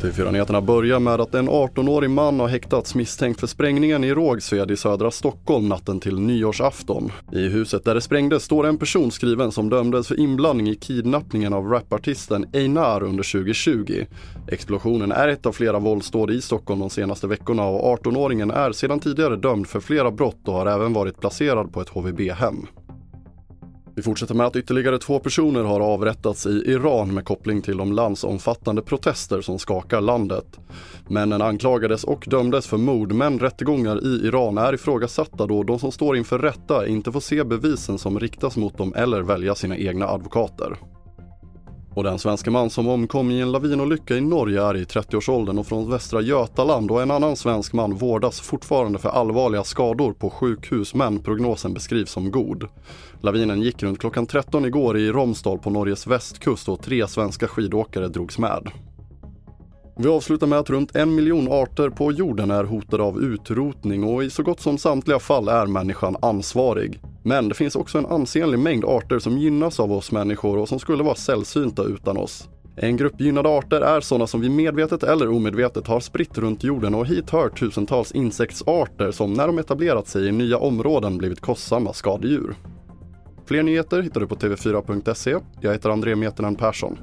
TV4-nyheterna börjar med att en 18-årig man har häktats misstänkt för sprängningen i Rågsved i södra Stockholm natten till nyårsafton. I huset där det sprängdes står en person skriven som dömdes för inblandning i kidnappningen av rapartisten Einar under 2020. Explosionen är ett av flera våldsdåd i Stockholm de senaste veckorna och 18-åringen är sedan tidigare dömd för flera brott och har även varit placerad på ett HVB-hem. Vi fortsätter med att ytterligare två personer har avrättats i Iran med koppling till de landsomfattande protester som skakar landet. Männen anklagades och dömdes för mord men rättegångar i Iran är ifrågasatta då de som står inför rätta inte får se bevisen som riktas mot dem eller välja sina egna advokater. Och den svenska man som omkom i en lavinolycka i Norge är i 30-årsåldern och från Västra Götaland och en annan svensk man vårdas fortfarande för allvarliga skador på sjukhus men prognosen beskrivs som god. Lavinen gick runt klockan 13 igår i Romsdal på Norges västkust och tre svenska skidåkare drogs med. Vi avslutar med att runt en miljon arter på jorden är hotade av utrotning och i så gott som samtliga fall är människan ansvarig. Men det finns också en ansenlig mängd arter som gynnas av oss människor och som skulle vara sällsynta utan oss. En grupp gynnade arter är sådana som vi medvetet eller omedvetet har spritt runt jorden och hit hör tusentals insektsarter som när de etablerat sig i nya områden blivit kostsamma skadedjur. Fler nyheter hittar du på tv4.se. Jag heter André Metenen Persson.